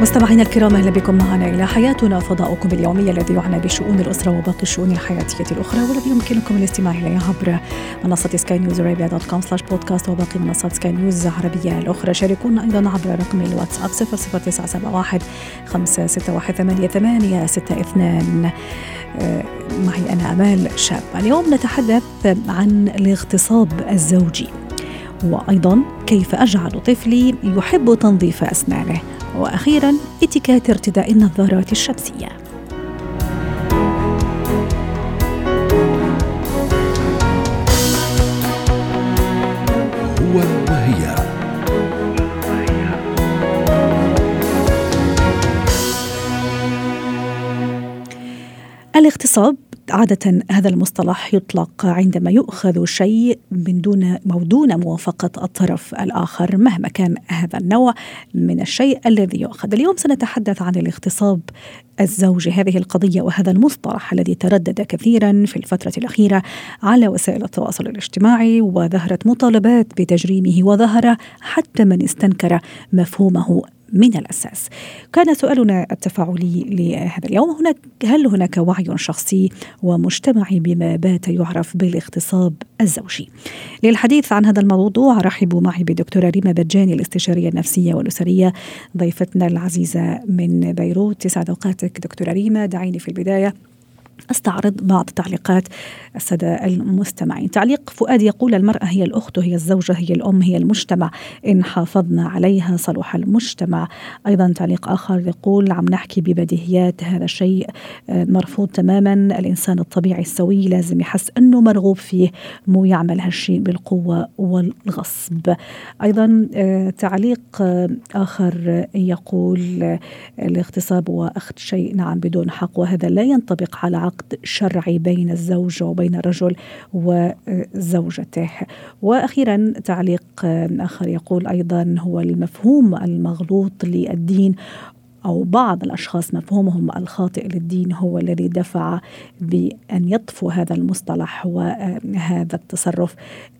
مستمعينا الكرام أهلا بكم معنا إلى حياتنا. فضاؤكم اليومي الذي يعنى بشؤون الأسرة وباقي الشؤون الحياتية الأخرى والذي يمكنكم الاستماع اليه عبر منصة Sky News Arabia dot com slash podcast وباقي منصات سكاي نيوز العربية الأخرى. شاركونا أيضا عبر رقم الواتساب 00971 561 8862 معي أنا آمال شاب. اليوم نتحدث عن الاغتصاب الزوجي. وأيضا كيف أجعل طفلي يحب تنظيف أسنانه؟ وأخيرا اتكات ارتداء النظارات الشمسية. هو وهي. الاغتصاب عادة هذا المصطلح يطلق عندما يؤخذ شيء من دون أو دون موافقة الطرف الآخر مهما كان هذا النوع من الشيء الذي يؤخذ. اليوم سنتحدث عن الاغتصاب الزوجي. هذه القضية وهذا المصطلح الذي تردد كثيرا في الفترة الأخيرة على وسائل التواصل الاجتماعي وظهرت مطالبات بتجريمه وظهر حتى من استنكر مفهومه من الأساس. كان سؤالنا التفاعلي لهذا اليوم هناك هل هناك وعي شخصي ومجتمعي بما بات يعرف بالاغتصاب الزوجي؟ للحديث عن هذا الموضوع رحبوا معي بدكتورة ريما بجاني الاستشارية النفسية والأسرية ضيفتنا العزيزة من بيروت تسعد أوقاتك دكتورة ريما دعيني في البداية استعرض بعض تعليقات السادة المستمعين. تعليق فؤاد يقول المرأة هي الأخت هي الزوجة هي الأم هي المجتمع. إن حافظنا عليها صلح المجتمع. أيضا تعليق آخر يقول عم نحكي ببديهيات هذا شيء مرفوض تماما. الإنسان الطبيعي السوي لازم يحس أنه مرغوب فيه مو يعمل هالشيء بالقوة والغصب. أيضا تعليق آخر يقول الاغتصاب وأخذ شيء نعم بدون حق وهذا لا ينطبق على عقد شرعي بين الزوج وبين الرجل وزوجته. وأخيرا تعليق آخر يقول أيضا هو المفهوم المغلوط للدين أو بعض الأشخاص مفهومهم الخاطئ للدين هو الذي دفع بأن يطفو هذا المصطلح وهذا التصرف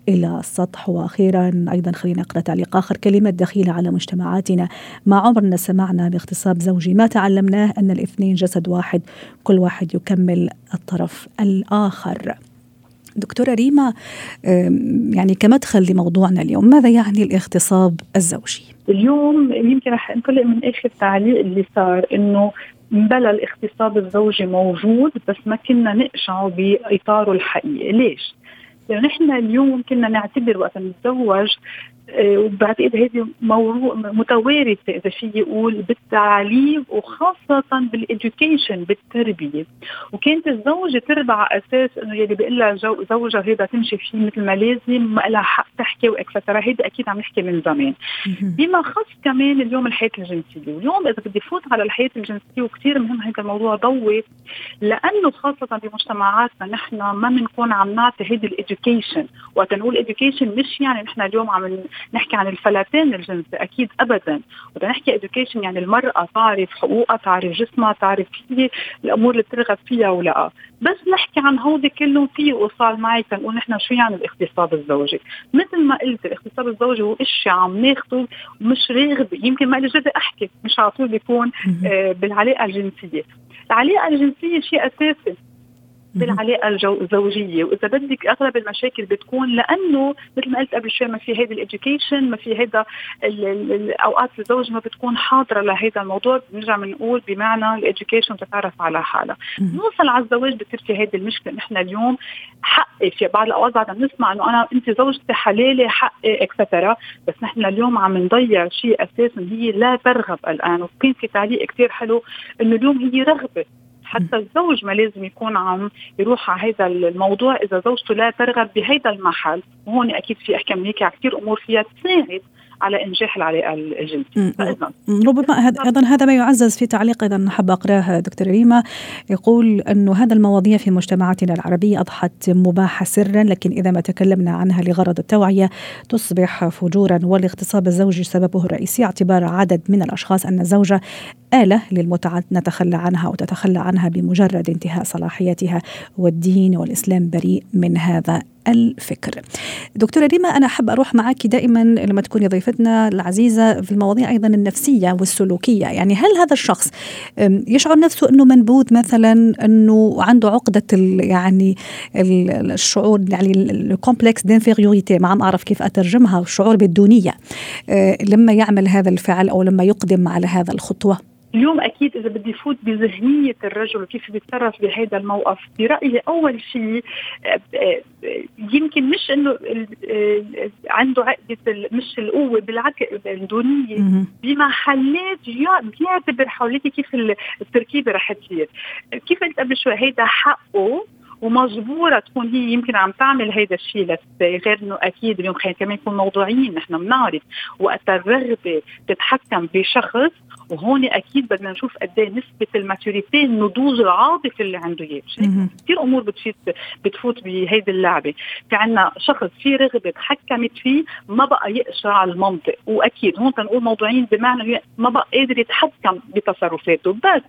إلى السطح. وأخيرا أيضا خلينا نقرأ تعليق آخر. كلمة دخيلة على مجتمعاتنا. ما عمرنا سمعنا باغتصاب زوجي ما تعلمناه أن الاثنين جسد واحد كل واحد يكمل الطرف الآخر. دكتورة ريما يعني كمدخل لموضوعنا اليوم ماذا يعني الاغتصاب الزوجي؟ اليوم يمكن رح انطلق من آخر تعليق اللي صار إنه بلا الاغتصاب الزوجي موجود بس ما كنا نقشعه بإطاره الحقيقي، ليش؟ لأنه نحن اليوم كنا نعتبر وقت نتزوج وبعتقد هذه متوارثة إذا فيي قول بالتعليم وخاصة بال education بالتربية. وكانت الزوجة تربى ع أساس إنه يلي بيقول لها زوجها هيدا تمشي فيه مثل ما لازم ما لها حق تحكي و etcetera هيدا أكيد عم نحكي من زمان. بما خص كمان اليوم الحياة الجنسية. واليوم إذا بدي فوت على الحياة الجنسية وكثير مهم هذا الموضوع ضوي لأنه خاصة بمجتمعاتنا نحن ما بنكون عم نعطي هيدي ال education وقت نقول اديوكيشن مش يعني نحن اليوم عم نحكي عن الفلتان الجنسي أكيد ابدا. بدنا نحكي education يعني المرأة تعرف حقوقها تعرف جسمها تعرف كيف الأمور اللي بترغب فيها ولا بس نحكي عن هودي كلهم في وصال معي تنقول نحن شو يعني الاغتصاب الزوجي؟ مثل ما قلت الاغتصاب الزوجي هو إشي عم ناخده ومش راغب. يمكن ما لي جدي أحكي مش على طول بيكون آه بالعلاقة الجنسية. العلاقة الجنسية شيء أساسي. بالعلاقة الزوجية. وإذا بدك أغلب المشاكل بتكون لأنه مثل ما قلت قبل شوي ما في هيدي ال education ما في هيدا أوقات الزوج ما بتكون حاضرة لهيدا الموضوع. بنرجع بنقول بمعنى ال education تتعرف على حالها. نوصل على الزواج بتصير في هيدي المشكلة. نحن اليوم حقي في بعض الأوقات بعد نسمع إنه أنا انت زوجتي حلالي حقي etcetera بس نحن اليوم عم نضيع شيء أساسا. هي لا ترغب الآن. وكان في تعليق كثير حلو إنه اليوم هي رغبة. حتى الزوج ما لازم يكون عم يروح على هذا الموضوع إذا زوجته لا ترغب بهذا المحل. وهون أكيد في احكي من هيك كثير أمور فيها تساعد. على إنجاح العلاقة الجنسية. ربما أيضا هذا ما يعزز في تعليق أيضا حاب أقرأه دكتور ريما. يقول انه هذا المواضيع في مجتمعاتنا العربية أضحت مباحه سرا لكن إذا ما تكلمنا عنها لغرض التوعية تصبح فجورا والاغتصاب الزوجي سببه الرئيسي اعتبار عدد من الأشخاص أن الزوجة آلة للمتعة نتخلى عنها وتتخلى عنها بمجرد انتهاء صلاحيتها والدين والإسلام بريء من هذا الفكر. دكتورة ريما أنا أحب أروح معك دائما لما تكوني ضيفتنا العزيزة في المواضيع أيضا النفسية والسلوكية. يعني هل هذا الشخص يشعر نفسه أنه منبوذ مثلا أنه عنده عقدة يعني الشعور يعني ال complexe d'infériorité ما عم أعرف كيف أترجمها الشعور بالدونية. أه، لما يعمل هذا الفعل أو لما يقدم على هذا الخطوة. اليوم أكيد إذا بدي فوت بذهنية الرجل وكيف بيتصرف بهذا الموقف برأيي أول شيء آه، آه، يمكن مش إنه آه، عنده عقدة مش القوة بالعكس الدونيه بمحلات بيعتبر حواليك كيف التركيبة رح تصير. كيف قلت قبل شوي هيدا حقه ومجبورة تكون هي يمكن عم تعمل هيدا الشيء غير إنه أكيد اليوم خلينا كمان نكون موضوعيين نحن بنعرف وقت الرغبة تتحكم بشخص وهون أكيد بدنا نشوف قد إيه نسبة الماتوريتي النضوج العاطفي اللي عنده اياه كثير أمور بتفوت بتفوت بهيدي اللعبة. في عنا شخص في رغبة تحكمت فيه ما بقى يقشع المنطق. وأكيد هون تنقول موضوعيين بمعنى ما بقى قادر يتحكم بتصرفاته. بس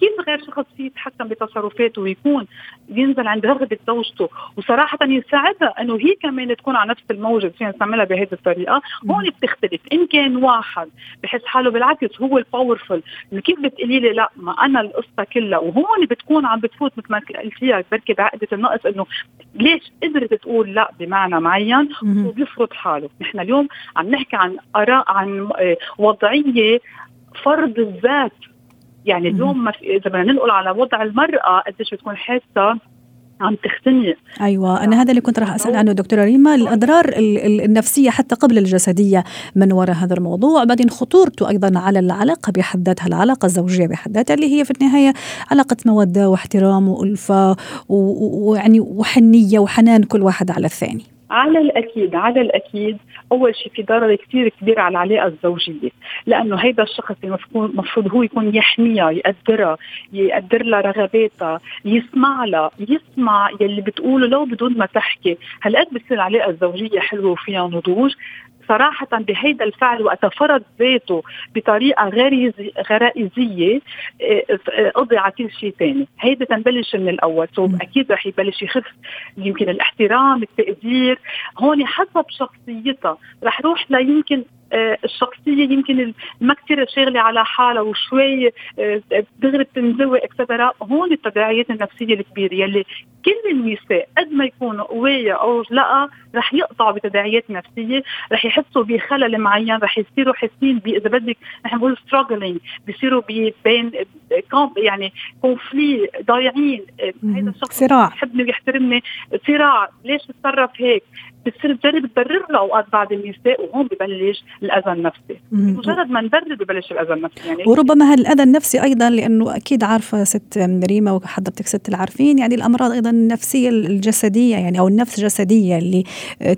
كيف غير شخص فيه يتحكم بتصرفاته ويكون ينزل عند رغبة زوجته؟ وصراحة يساعدها إنه هي كمان تكون على نفس الموجة فينا نستعملها بهذه الطريقة. هون بتختلف. إن كان واحد بحس حاله بالعكس هو الباورفul إنه كيف بتقولي لي لا ما أنا القصة كلها. وهون بتكون عم بتفوت مثل ما قلتيها بركي بعقده النقص إنه ليش قدرت تقول لا بمعنى معين وبيفرض حاله. نحن اليوم عم نحكي عن آراء عن آه، وضعية فرض الذات. يعني اليوم إذا بدنا ننقل على وضع المرأة قديش بتكون حاسة عم تختنق. أيوه أنا هذا اللي كنت راح أسأل عنه دكتورة ريما الأضرار النفسية حتى قبل الجسدية من وراء هذا الموضوع بعدين خطورته أيضا على العلاقة بحد ذاتها العلاقة الزوجية بحد ذاتها اللي هي في النهاية علاقة مودة واحترام وألفة ويعني وحنية وحنان كل واحد على الثاني. على الأكيد على الأكيد أول شيء في ضرر كثير كبير على العلاقة الزوجية لأنه هيدا الشخص المفروض هو يكون يحميها يقدرها يقدر لها رغباتها يسمع لها يسمع يلي بتقوله لو بدون ما تحكي. هالقد بتصير العلاقة الزوجية حلوة وفيها نضوج. صراحة بهيدا الفعل وقت فرض ذاته بطريقة غرائزية آه، قضي على كل شيء ثاني هيدا تنبلش من الأول. سو أكيد رح يبلش يخف يمكن الاحترام التقدير. هون حسب شخصيتها. رح روح ليمكن آه، الشخصية يمكن ما كثير شاغلة على حالها وشوي آه، دغري بتنزوي اكسترا هون التداعيات النفسية الكبيرة يلي كل النساء قد ما يكونوا قوية أو لا رح يقطعوا بتداعيات نفسية رح يحسوا بخلل معين رح يصيروا حاسين إذا بدك نحن بنقول struggling بيصيروا بين يعني conflict ضايعين. هذا الشخص صراع. بحبني ويحترمني. صراع. ليش بتصرف هيك؟ بتصير تجرب تبرر له أوقات بعض النساء وهون ببلش الأذى النفسي. مجرد ما نبرر ببلش الأذى النفسي يعني وربما هالأذى النفسي أيضا لأنه أكيد عارفة ست ريما وحضرتك ست العارفين يعني الأمراض أيضا النفسية الجسدية يعني أو النفس جسدية اللي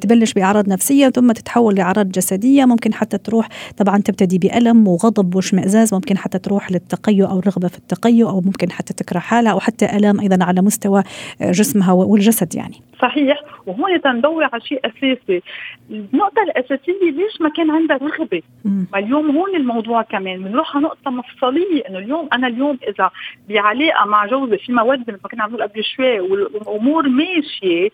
تبلش بأعراض نفسية ثم تتحول لأعراض جسدية. ممكن حتى تروح طبعا تبتدي بألم وغضب واشمئزاز ممكن حتى تروح للتقيؤ أو الرغبه في التقيؤ أو ممكن حتى تكره حالها أو حتى الام أيضا على مستوى جسمها والجسد يعني. صحيح. وهون تندور على شيء أساسي. النقطة الأساسية ليش ما كان عندها رغبة؟ ما اليوم هون الموضوع كمان. بنروح على نقطة مفصلية إنه اليوم أنا اليوم إذا بعلاقة مع جوزي في موده مثل ما كنا عم نقول قبل شوي والأمور ماشية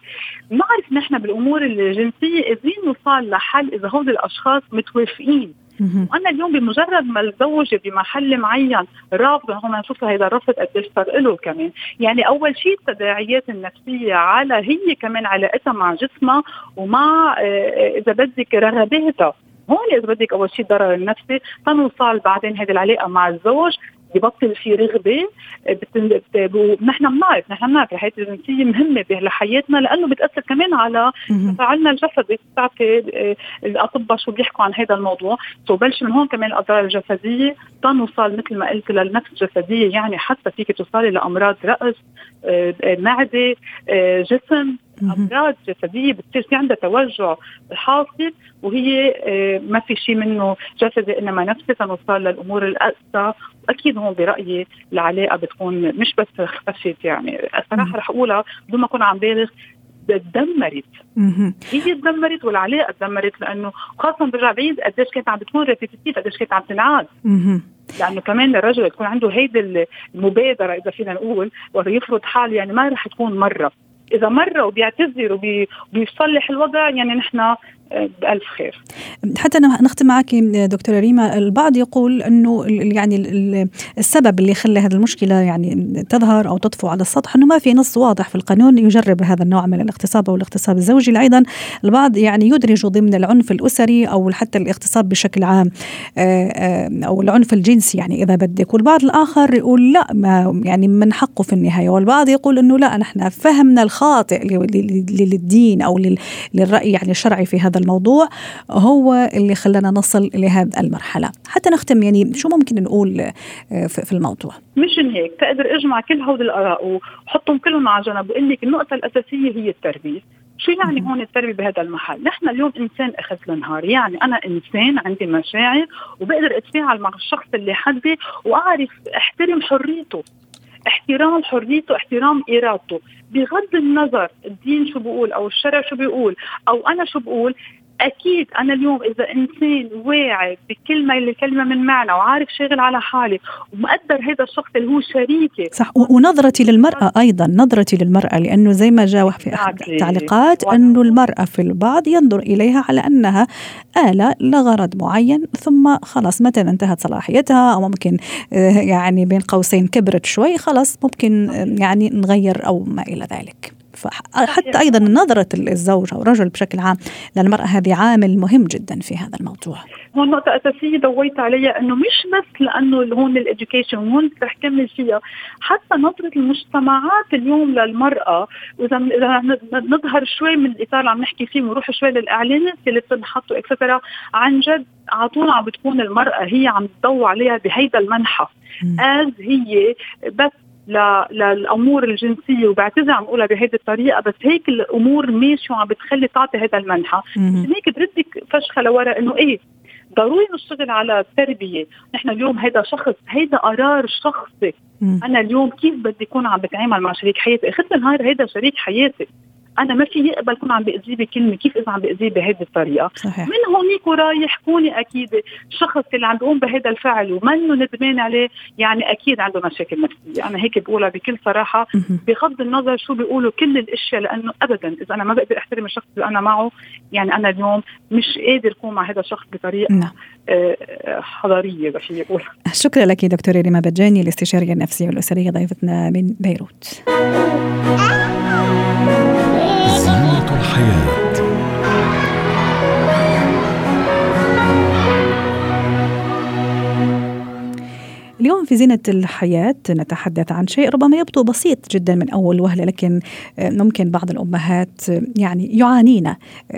بنعرف نحن بالأمور الجنسية قادرين نوصل لحل إذا هول الأشخاص متوافقين. وأنا اليوم بمجرد ما الزوجه بمحل معين رافضه هون نشوف هذا الرفض قديش صار له كمان. يعني أول شيء التداعيات النفسية على هي كمان علاقتها مع جسمها ومع آه، إذا بدك رغباتها. هون إذا بدك أول شيء الضرر النفسي تنوصل بعدين هذه العلاقة مع الزوج. ببطل في رغبة نحن بنعرف نحن بنعرف الحياة الجنسيه مهمة لحياتنا لأنه بتأثر كمان على تفاعلنا الجسدي. بتعرفي آه، الأطباء شو بيحكوا عن هذا الموضوع؟ سو بلش من هون كمان الأضرار الجسدية تنوصل مثل ما قلت للنفس الجسدية يعني حتى فيك توصلي لأمراض آه، آه، معدة جسم. أمراض جسدية بتصير في عندها توجع حاصل وهي ما في شيء منه جسدي إنما نفسي تنوصل للأمور الاقسى واكيد هون برأيي العلاقة بتكون مش بس خفت يعني الصراحة رح أقولها بدون ما أكون عم بالغ تدمرت. هي تدمرت والعلاقة تدمرت لأنه خاصة برجع بعيد قديش كانت عم بتكون ريبيتيتيف قديش كانت عم تنعاد. لأنه كمان الرجل يكون عنده هيدي المبادرة إذا فينا نقول ويفرض حاله يعني ما رح تكون مرة. إذا مره وبيعتذر وبيصلح الوضع يعني نحن بألف خير. حتى نختم معك دكتورة ريما البعض يقول أنه يعني السبب اللي خلى هذه المشكلة يعني تظهر أو تطفو على السطح أنه ما في نص واضح في القانون يجرب هذا النوع من الاغتصاب أو الاغتصاب الزوجي. أيضا البعض يعني يدرج ضمن العنف الأسري أو حتى الاغتصاب بشكل عام آه، آه، أو العنف الجنسي يعني إذا بدك. والبعض الآخر يقول لا ما يعني من حقه في النهاية. والبعض يقول أنه لا نحن فهمنا الخاطئ للدين أو للرأي يعني الشرعي في هذا الموضوع هو اللي خلانا نصل لهذه المرحلة. حتى نختم يعني شو ممكن نقول آه، في الموضوع؟ مشان هيك تقدر أجمع كل هول الآراء وحطهم كلهم على جنب وقول لك النقطة الأساسية هي التربية. شو يعني هون التربية بهذا المحل؟ نحن اليوم إنسان أخذ النهار، يعني أنا إنسان عندي مشاعر وبقدر أتفاعل مع الشخص اللي حدي وأعرف أحترم حريته، احترام حريته احترام إرادته. بغض النظر الدين شو بيقول أو الشرع شو بيقول أو أنا شو بقول أكيد أنا اليوم إذا إنسان واعي بكل ما الكلمة من معنى وعارف شاغل على حالي ومقدر هذا الشخص اللي هو شريكي. صح ونظرتي للمرأة أيضا نظرتي للمرأة لأنه زي ما جاء في أحد التعليقات أنه المرأة في البعض ينظر إليها على أنها آلة لغرض معين ثم خلاص متى انتهت صلاحيتها أو ممكن آه، يعني بين قوسين كبرت شوي خلاص ممكن آه، يعني نغير أو ما إلى ذلك. حتى أيضا نظرة الزوج أو الرجل بشكل عام للمرأة هذه عامل مهم جدا في هذا الموضوع. هون نقطة أساسية ضويت عليها إنه مش بس لأنه هون ال education وهون رح كمل فيها، حتى نظرة المجتمعات اليوم للمرأة وإذا إذا نظهر شوي من الإطار اللي عم نحكي فيه ونروح شوي للإعلانات اللي بتنحط extra عن جد على طول عم بتكون المرأة هي عم تضوي عليها بهيدا المنحى از هي بس للأمور الجنسية وبعتذر عم أقولها بهيدي الطريقة بس هيك الأمور ماشيه وعم بتخلي تعطي هذا المنحى هيك بردك فشخة لورا إنه إيه ضروري نشتغل على التربية، نحن اليوم هذا شخص هيدا قرار شخصي، أنا اليوم كيف بدي اكون عم بتعامل مع شريك حياتي، أخذت النهار هيدا شريك حياتي، أنا ما في يقبل كون عم باذيه بكلمة كيف إذا عم باذيه بهذه الطريقة؟ صحيح. من هونيك ورايح كوني أكيد الشخص اللي عم بيقوم بهذا الفعل ومنه ندمان عليه يعني أكيد عنده مشاكل نفسية. أنا هيك بقولها بكل صراحة بغض النظر شو بيقولوا كل الأشياء لأنه ابدا إذا أنا ما بقدر أحترم الشخص اللي أنا معه يعني أنا اليوم مش قادر اكون مع هذا الشخص بطريقة نعم. آه، حضارية بشي يقول شكرا لك دكتورة ريما بجاني الاستشارية النفسية والأسرية ضيفتنا من بيروت. الحياة في زينة الحياة نتحدث عن شيء ربما يبدو بسيط جدا من أول وهلة لكن ممكن بعض الأمهات يعني يعانين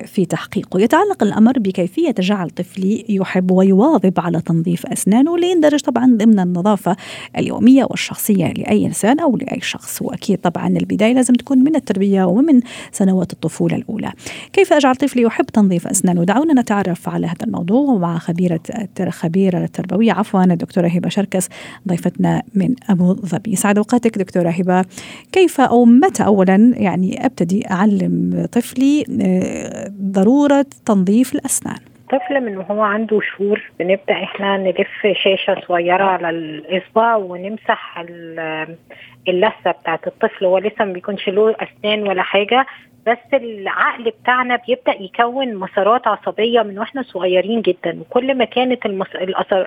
في تحقيقه. يتعلق الأمر بكيفية جعل طفلي يحب ويواظب على تنظيف أسنانه ليندرج طبعا ضمن النظافة اليومية والشخصية لأي إنسان أو لأي شخص. وأكيد طبعا البداية لازم تكون من التربية ومن سنوات الطفولة الأولى. كيف أجعل طفلي يحب تنظيف أسنانه؟ دعونا نتعرف على هذا الموضوع مع خبيرة خبيرة التربوية عفوا الدكتورة هبة شركس ضيفتنا من أبو ظبي. يسعد أوقاتك دكتورة هبة. كيف أو متى أولا يعني أبتدي أعلم طفلي آه، ضرورة تنظيف الأسنان؟ طفل من وهو عنده شهور بنبدأ إحنا نلف شاشة صغيرة على الإصبع ونمسح اللثة بتاعت الطفل. هو لسه ما بيكونش له أسنان ولا حاجة بس العقل بتاعنا بيبدأ يكون مسارات عصبية من وإحنا صغيرين جدا. وكل ما كانت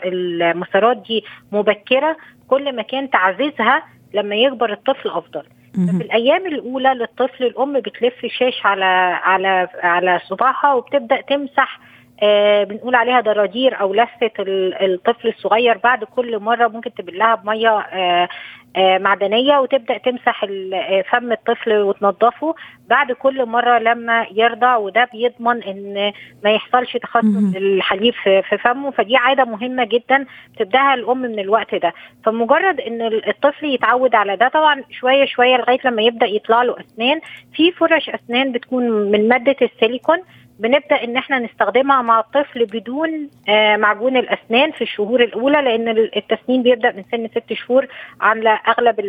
المسارات دي مبكرة كل ما كان تعزيزها لما يكبر الطفل أفضل. في الأيام الأولى للطفل الأم بتلف شاش على على على صباعها وبتبدأ تمسح آه بنقول عليها دراجير أو لفة الطفل الصغير. بعد كل مرة ممكن تبلها بمية آه آه معدنية وتبدأ تمسح آه، فم الطفل وتنظفه. بعد كل مرة لما يرضع وده بيضمن إن ما يحصلش تخصص الحليب في فمه. فدي عادة مهمة جدا تبدأها الأم من الوقت ده. فمجرد إن الطفل يتعود على ده طبعا شوية شوية لغاية لما يبدأ يطلع له أسنان. في فرش أسنان بتكون من مادة السيليكون. بنبدأ إن إحنا نستخدمها مع الطفل بدون آه، معجون الأسنان في الشهور الأولى لأن التسنين بيبدأ من سن ست شهور على أغلب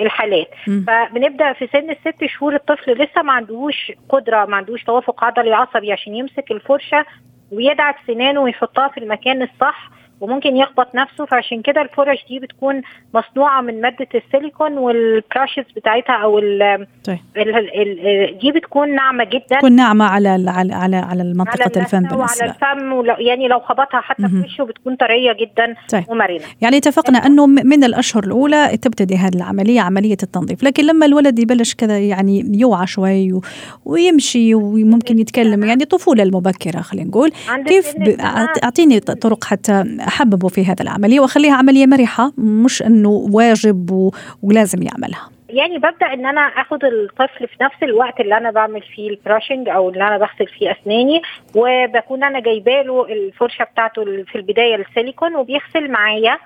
الحالات م. فبنبدأ في سن الست شهور الطفل لسه ما عندوش قدرة ما عندوش توافق عضلي عصبي عشان يمسك الفرشة ويدعك سنانه ويحطها في المكان الصح وممكن يخبط نفسه فعشان كده الفرش دي بتكون مصنوعة من مادة السيليكون والبراشز بتاعتها أو ال طيب. ال ال دي بتكون ناعمة جدا تكون ناعمة على على على على منطقة الفم وعلى الفم ولو يعني لو خبطها حتى في. وشه بتكون طرية جدا طيب. ومرنة يعني اتفقنا أنه من الأشهر الأولى تبتدي هذه العملية عملية التنظيف لكن لما الولد يبلش كذا يعني يوعى شوي و- ويمشي وممكن يتكلم يعني طفولة المبكرة خلينا نقول كيف ب... أعطيني طرق حتى أحببه في هذه العملية وأخليها عملية مرحة مش أنه واجب. ولازم يعملها يعني ببدأ إن أنا آخد الطفل في نفس الوقت اللي أنا بعمل فيه البراشنج أو اللي أنا بغسل فيه أسناني وبكون أنا جايبة له الفرشة بتاعته في البداية السيليكون وبيغسل معايا.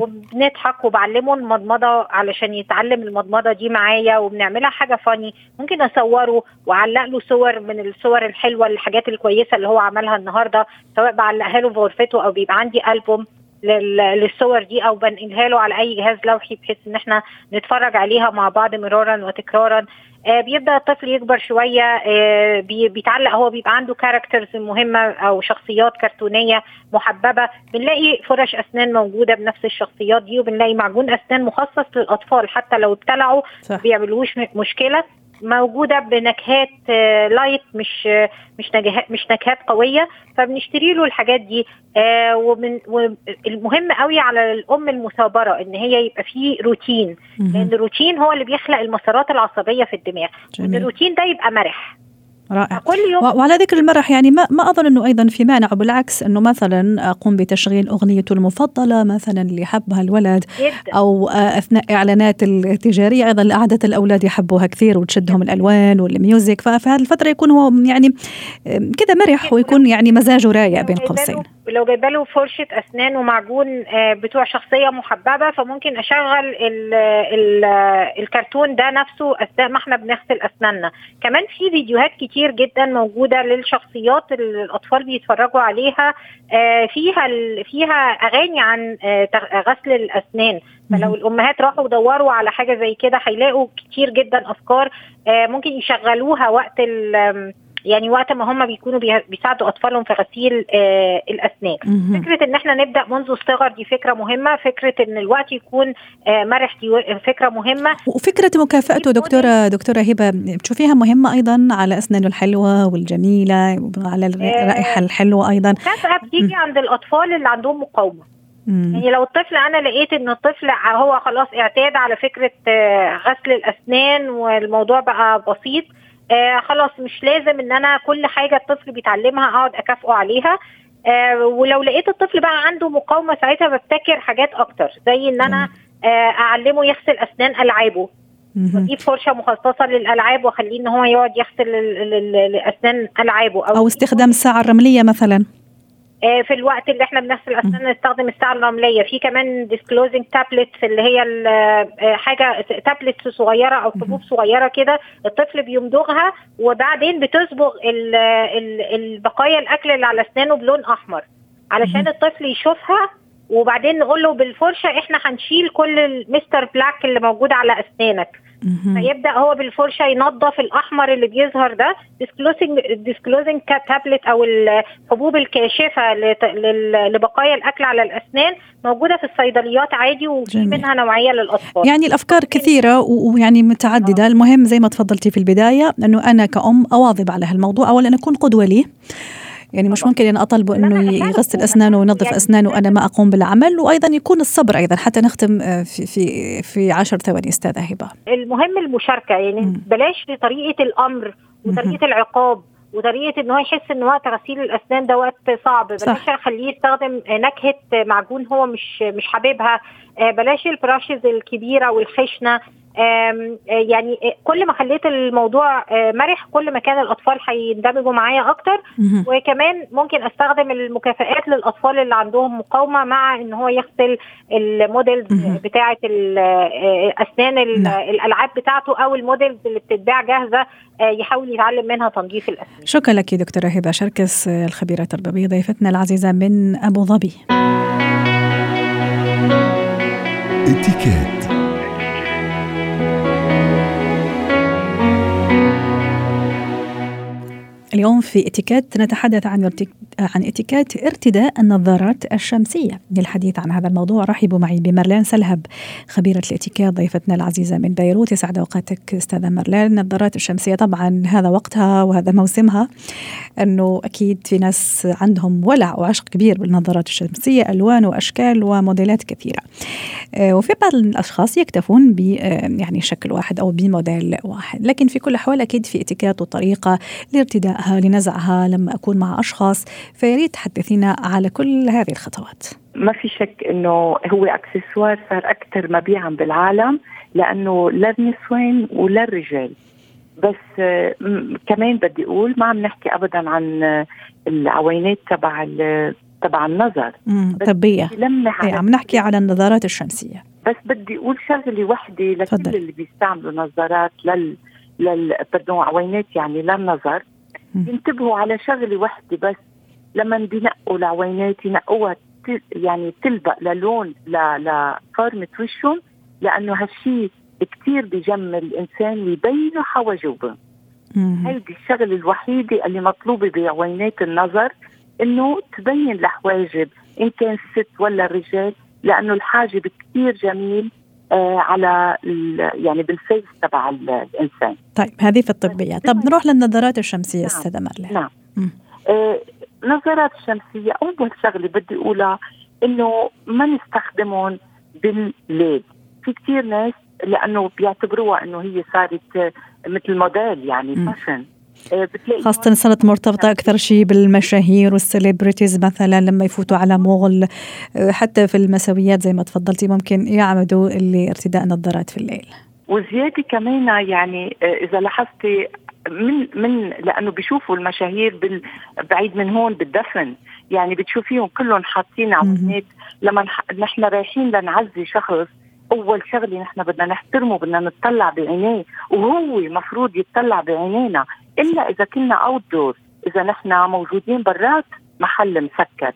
وبنضحك وبعلمه المضمضة علشان يتعلم المضمضة دي معايا وبنعملها حاجة فاني ممكن أصوره وأعلق له صور من الصور الحلوة الحاجات الكويسة اللي هو عملها النهارده سواء بعلقها له في غرفته أو بيبقى عندي ألبوم للصور دي أو بنقلها له على اي جهاز لوحي بحيث ان إحنا نتفرج عليها مع بعض مرارا وتكرارا. آه بيبدأ الطفل يكبر شوية آه بي- بيتعلق هو بيبقى عنده characters مهمة أو شخصيات كرتونية محببة. بنلاقي فرش أسنان موجودة بنفس الشخصيات دي وبنلاقي معجون أسنان مخصص للأطفال. حتى لو ابتلعوا صح. بيعملوش مشكلة. موجودة بنكهات آه، light مش آه، مش نكهات مش نكهات قوية فبنشتري له الحاجات دي. آه، ومن والمهم قوي على الأم المثابرة إن هي يبقى فيه روتين لأن. الروتين هو اللي بيخلق المسارات العصبية في الدماغ الروتين ده يبقى مرح. رائع. كل يوم وعلى ذكر المرح يعني ما ما أظن إنه أيضا في مانع وبالعكس إنه مثلا أقوم بتشغيل أغنيته المفضلة مثلا اللي يحبها الولد جدا. أو آه، أثناء إعلانات التجارية أيضا عاده الأولاد يحبوها كثير وتشدهم الألوان والميوزك ففي هذه الفترة يكون هو يعني كده مرح ويكون يعني مزاجه رايق بين قوسين. لو جايبه له فرشة أسنان ومعجون آه، بتوع شخصية محببة فممكن أشغل ال ال الكرتون ده نفسه أثناء ما إحنا بنغسل أسناننا. كمان في فيديوهات كتير جدا موجودة للشخصيات اللي الأطفال بيتفرجوا عليها آه، فيها فيها أغاني عن آه، غسل الأسنان فلو. الأمهات راحوا ودوروا على حاجة زي كده هيلاقوا كتير جدا أفكار آه، ممكن يشغلوها وقت ال يعني وقت ما هم بيكونوا بيساعدوا أطفالهم في غسيل آه، الأسنان. فكرة إن إحنا نبدأ منذ الصغر دي فكرة مهمة. فكرة إن الوقت يكون آه، مرح دي فكرة مهمة. وفكرة مكافأته دكتورة دكتورة هبة بتشوفيها مهمة أيضا على أسنانه الحلوة والجميلة وعلى الرائحة الحلوة أيضا. مكافاه بتيجي عند الأطفال اللي عندهم مقاومة. يعني لو الطفل أنا لقيت إن الطفل هو خلاص اعتاد على فكرة آه، غسل الأسنان والموضوع بقى بسيط آه خلاص مش لازم إن أنا كل حاجة الطفل بيتعلمها أقعد أكافئه عليها. آه ولو لقيت الطفل بقى عنده مقاومة ساعتها ببتكر حاجات أكتر زي إن أنا آه أعلمه يغسل أسنان ألعابه. مهم. أجيب فرشة مخصصة للألعاب وأخليه إن هو يقعد يغسل الاسنان ألعابه أو استخدام الساعة الرملية مثلا. في الوقت اللي إحنا بنغسل أسنان نستخدم الساعة الرمليه في كمان disclosing tablet اللي هي آه، حاجة تابلت صغيرة أو حبوب صغيرة كده الطفل بيمضغها وبعدين بتصبغ ال- ال- البقايا الأكل اللي على أسنانه بلون أحمر. علشان الطفل يشوفها وبعدين نقول له بالفرشة إحنا هنشيل كل ال Mr. Plaque اللي موجود على أسنانك. فيبدأ هو بالفرشة ينظف الأحمر اللي بيظهر ده disclosing disclosing tablet أو الحبوب الكاشفة لبقايا الأكل على الأسنان موجودة في الصيدليات عادي وفي. منها نوعية للأطفال. يعني الأفكار كثيرة ويعني متعددة. المهم زي ما تفضلتي في البداية أنه أنا كأم أواظب على هالموضوع. اولا أكون قدوة لي. يعني مش. ممكن لا، لا، انه لا، يغسل لا، أسنانه وينظف يعني أسنانه وأنا ما أقوم بالعمل وأيضا يكون الصبر أيضا حتى نختم آه، في في في 10 ثواني أستاذة هبه المهم المشاركة يعني. بلاش في طريقه الأمر وطريقة العقاب وطريقة ان هو يحس ان وقت غسيل الأسنان ده وقت صعب بلاش. أخليه يستخدم نكهة معجون هو مش مش حاببها آه، بلاش البراشز الكبيرة والخشنة يعني آه، كل ما خليت الموضوع آه، مرح كل ما كان الأطفال هيندمجوا معايا أكتر. وكمان ممكن أستخدم المكافآت للأطفال اللي عندهم مقاومة مع إن هو يغسل ال models مهم. بتاعة آه، أسنان نعم. الألعاب بتاعته أو ال models اللي بتتباع جاهزة آه، يحاول يتعلم منها تنظيف الأسنان شكرا لك دكتورة هبة شركس آه، الخبيرة التربوية ضيفتنا العزيزة من أبو ظبي إتيكيت اليوم في اتيكيت نتحدث عن عن اتيكيت ارتداء النظارات الشمسية. للحديث عن هذا الموضوع رحبوا معي بمرلين سلهب خبيرة الاتيكيت ضيفتنا العزيزة من بيروت. يسعد أوقاتك أستاذة مرلين. النظارات الشمسية طبعا هذا وقتها وهذا موسمها أنه أكيد في ناس عندهم ولع وعشق كبير بالنظارات الشمسية ألوان وأشكال وموديلات كثيرة. آه، وفي بعض الأشخاص يكتفون ب آه، يعني شكل واحد أو بموديل واحد. لكن في كل الأحوال أكيد في اتيكيت وطريقة لارتدائها لنزعها لما أكون مع أشخاص فياريت تحدثينا على كل هذه الخطوات. ما في شك إنه هو أكسسوار صار أكثر مبيعا بالعالم لأنه للنسوان وللرجال بس آه، كمان بدي أقول ما عم نحكي ابدا عن العوينات تبع تبع النظر. طبية. إيه عم نحكي على النظارات الشمسية. بس بدي أقول شغلة وحدة لكل. اللي بيستعملوا نظارات لل لل عوينات يعني للنظر. ينتبهوا على شغلة وحدة بس. لما بينقوا العوينات ينقوها يعني تلبق للون لفورمة وشهم لأنه هالشيء كثير بيجمل الإنسان ويبينوا حواجبه هيدي الشغلة الوحيدة اللي مطلوبة بعوينات النظر إنه تبين الحواجب إن كان الست ولا الرجال لأنه الحاجب كثير جميل على يعني بال face تبع الإنسان. طيب هذه في الطبيه، طب نروح للنظارات الشمسية نعم. أستاذة مارلين. نعم. آه نظارات الشمسيه أول شغلة بدي أقولها إنه ما نستخدمهم بالليل، في كثير ناس لأنه بيعتبروها إنه هي صارت مثل موديل يعني fashion آه، خاصة صارت مرتبطة أكثر شيء بالمشاهير وال celebrities مثلا لما يفوتوا على محل آه، حتى في المسويات زي ما تفضلتي ممكن يعمدوا اللي ارتداء نظارات في الليل. وزيادة كمان يعني آه، إذا لاحظتي من من لأنه بيشوفوا المشاهير بال بعيد من هون بالدفن يعني بتشوفيهم كلهم حاطين عمود لما نحن رايحين لنعزي شخص أول شغلة نحن بدنا نحترمه بدنا نطلع بعينيه وهو مفروض يتطلع بعينينا إلا إذا كنا اوت دور إذا نحن موجودين برات محل مسكر.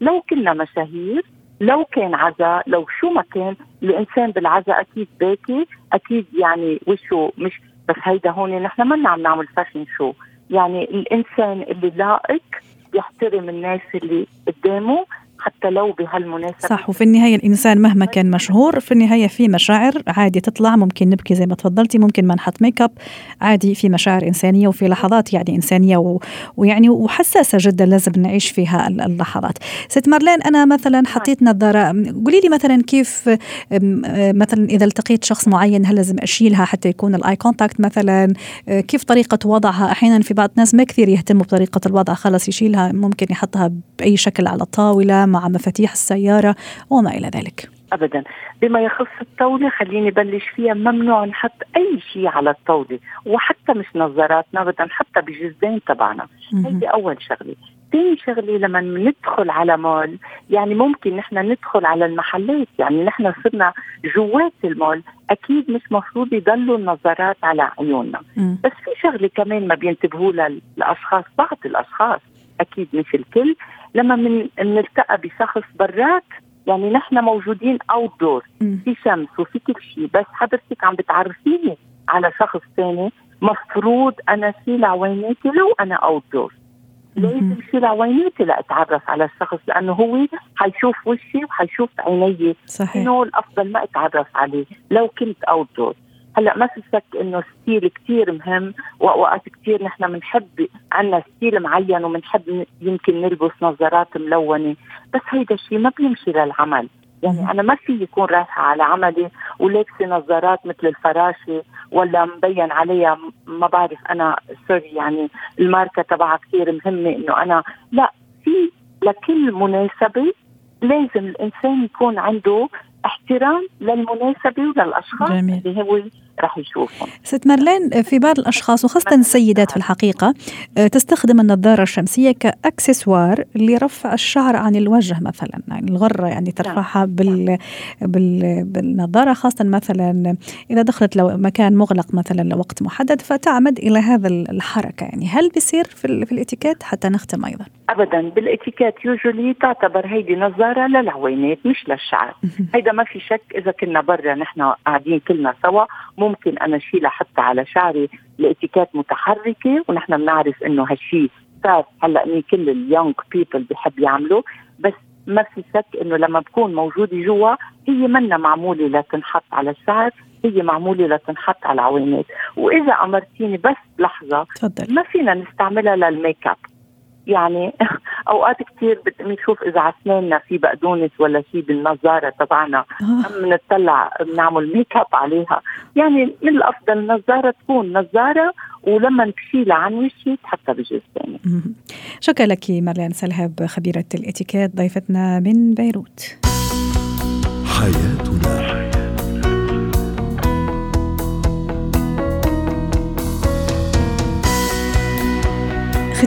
لو كنا مشاهير لو كان عزاء لو شو ما كان الإنسان بالعزاء أكيد باكي أكيد يعني وشه مش بس هيدا هون نحن ما عم نعمل fashion show يعني الإنسان اللي لائق يحترم الناس اللي قدامه حتى لو بهالمناسبة. صح وفي النهاية الإنسان مهما كان مشهور في النهاية في مشاعر عادي تطلع. ممكن نبكي زي ما تفضلتي ممكن ما نحط make up عادي في مشاعر إنسانية وفي لحظات يعني إنسانية و... ويعني وحساسة جدا لازم نعيش فيها اللحظات. ست مارلين أنا مثلا نعم. حطيت نظارة. قولي لي مثلا كيف مثلا إذا التقيت شخص معين هل لازم أشيلها حتى يكون ال eye contact مثلا؟ كيف طريقة وضعها؟ أحيانا في بعض الناس ما كثير يهتموا بطريقة الوضع خلص يشيلها ممكن يحطها بأي شكل على الطاولة مع مفاتيح السيارة وما إلى ذلك. ابدا. بما يخص الطاولة خليني بلش فيها. ممنوع نحط أي شيء على الطاولة وحتى مش نظاراتنا بدنا نحطها بجزين تبعنا. هيدي أول شغلة. ثاني شغلة لما ندخل على مول يعني ممكن نحن ندخل على المحلات. يعني نحن صرنا جوات المول أكيد مش مفروض يضلوا النظارات على عيوننا. بس في شغلة كمان ما بينتبهوا لها الاشخاص بعض الأشخاص. أكيد مش الكل لما من نلتقى بشخص برات يعني نحن موجودين outdoor في شمس وفي كل شيء بس حضرتك عم بتعرفيني على شخص ثاني مفروض أنا شيل عويناتي لو أنا outdoor لازم شيل عويناتي لأتعرف على الشخص لأنه هو حيشوف وشي وحيشوف عيني. صحيح. إنه الأفضل ما أتعرف عليه لو كنت outdoor هلا ما في شك إنه ال style كثير مهم واوقات كثير نحن بنحب عندنا style معين وبنحب يمكن نلبس نظارات ملونة. بس هيدا الشيء ما بيمشي للعمل. يعني أنا ما في يكون رايحة على عملي ولابسة نظارات مثل الفراشة ولا مبين عليها. ما بعرف أنا sorry يعني الماركة تبعها كثير مهمة إنه أنا لا في لكل مناسبة لازم الإنسان يكون عنده احترام للمناسبه وللأشخاص جميل. اللي هو راح يشوفهم ست مارلين في بعض الأشخاص وخاصة السيدات في الحقيقة آه، تستخدم النظارة الشمسية كأكسسوار لرفع الشعر عن الوجه مثلا يعني الغرة يعني نعم. ترفعها بال... بال... بالنظارة خاصة مثلا إذا دخلت لو مكان مغلق مثلا لوقت محدد فتعمد إلى هذا الحركة يعني هل بيصير في, ال... في الإتيكيت حتى نختم أيضا ابدا بالاتيكيت يوجولي تعتبر هيدي نظارة للعوينات مش للشعر. هيدا ما في شك إذا كنا برا نحن قاعدين كلنا سوا ممكن أنا اشيلها حتى على شعري الاتيكيت متحركة ونحن بنعرف إنه هالشيء بختار هلأ اني كل ال young people بحب يعملوا. بس ما في شك إنه لما بكون موجودة جوا هي منا معمولة لتنحط على الشعر هي معمولة لتنحط على العوينات وإذا أمرتيني بس لحظة تفضل. ما فينا نستعملها لل make up يعني أوقات كثير بنشوف إذا على اسناننا في بقدونس ولا شيء بالنظارة تبعنا. بنطلع بنعمل make up عليها يعني من الأفضل النظاره تكون نظارة ولما تشيلها عن وشي تحطها بجزء ثاني. شكرا لك مارلين سلهب خبيرة الإتيكيت ضيفتنا من بيروت حياتنا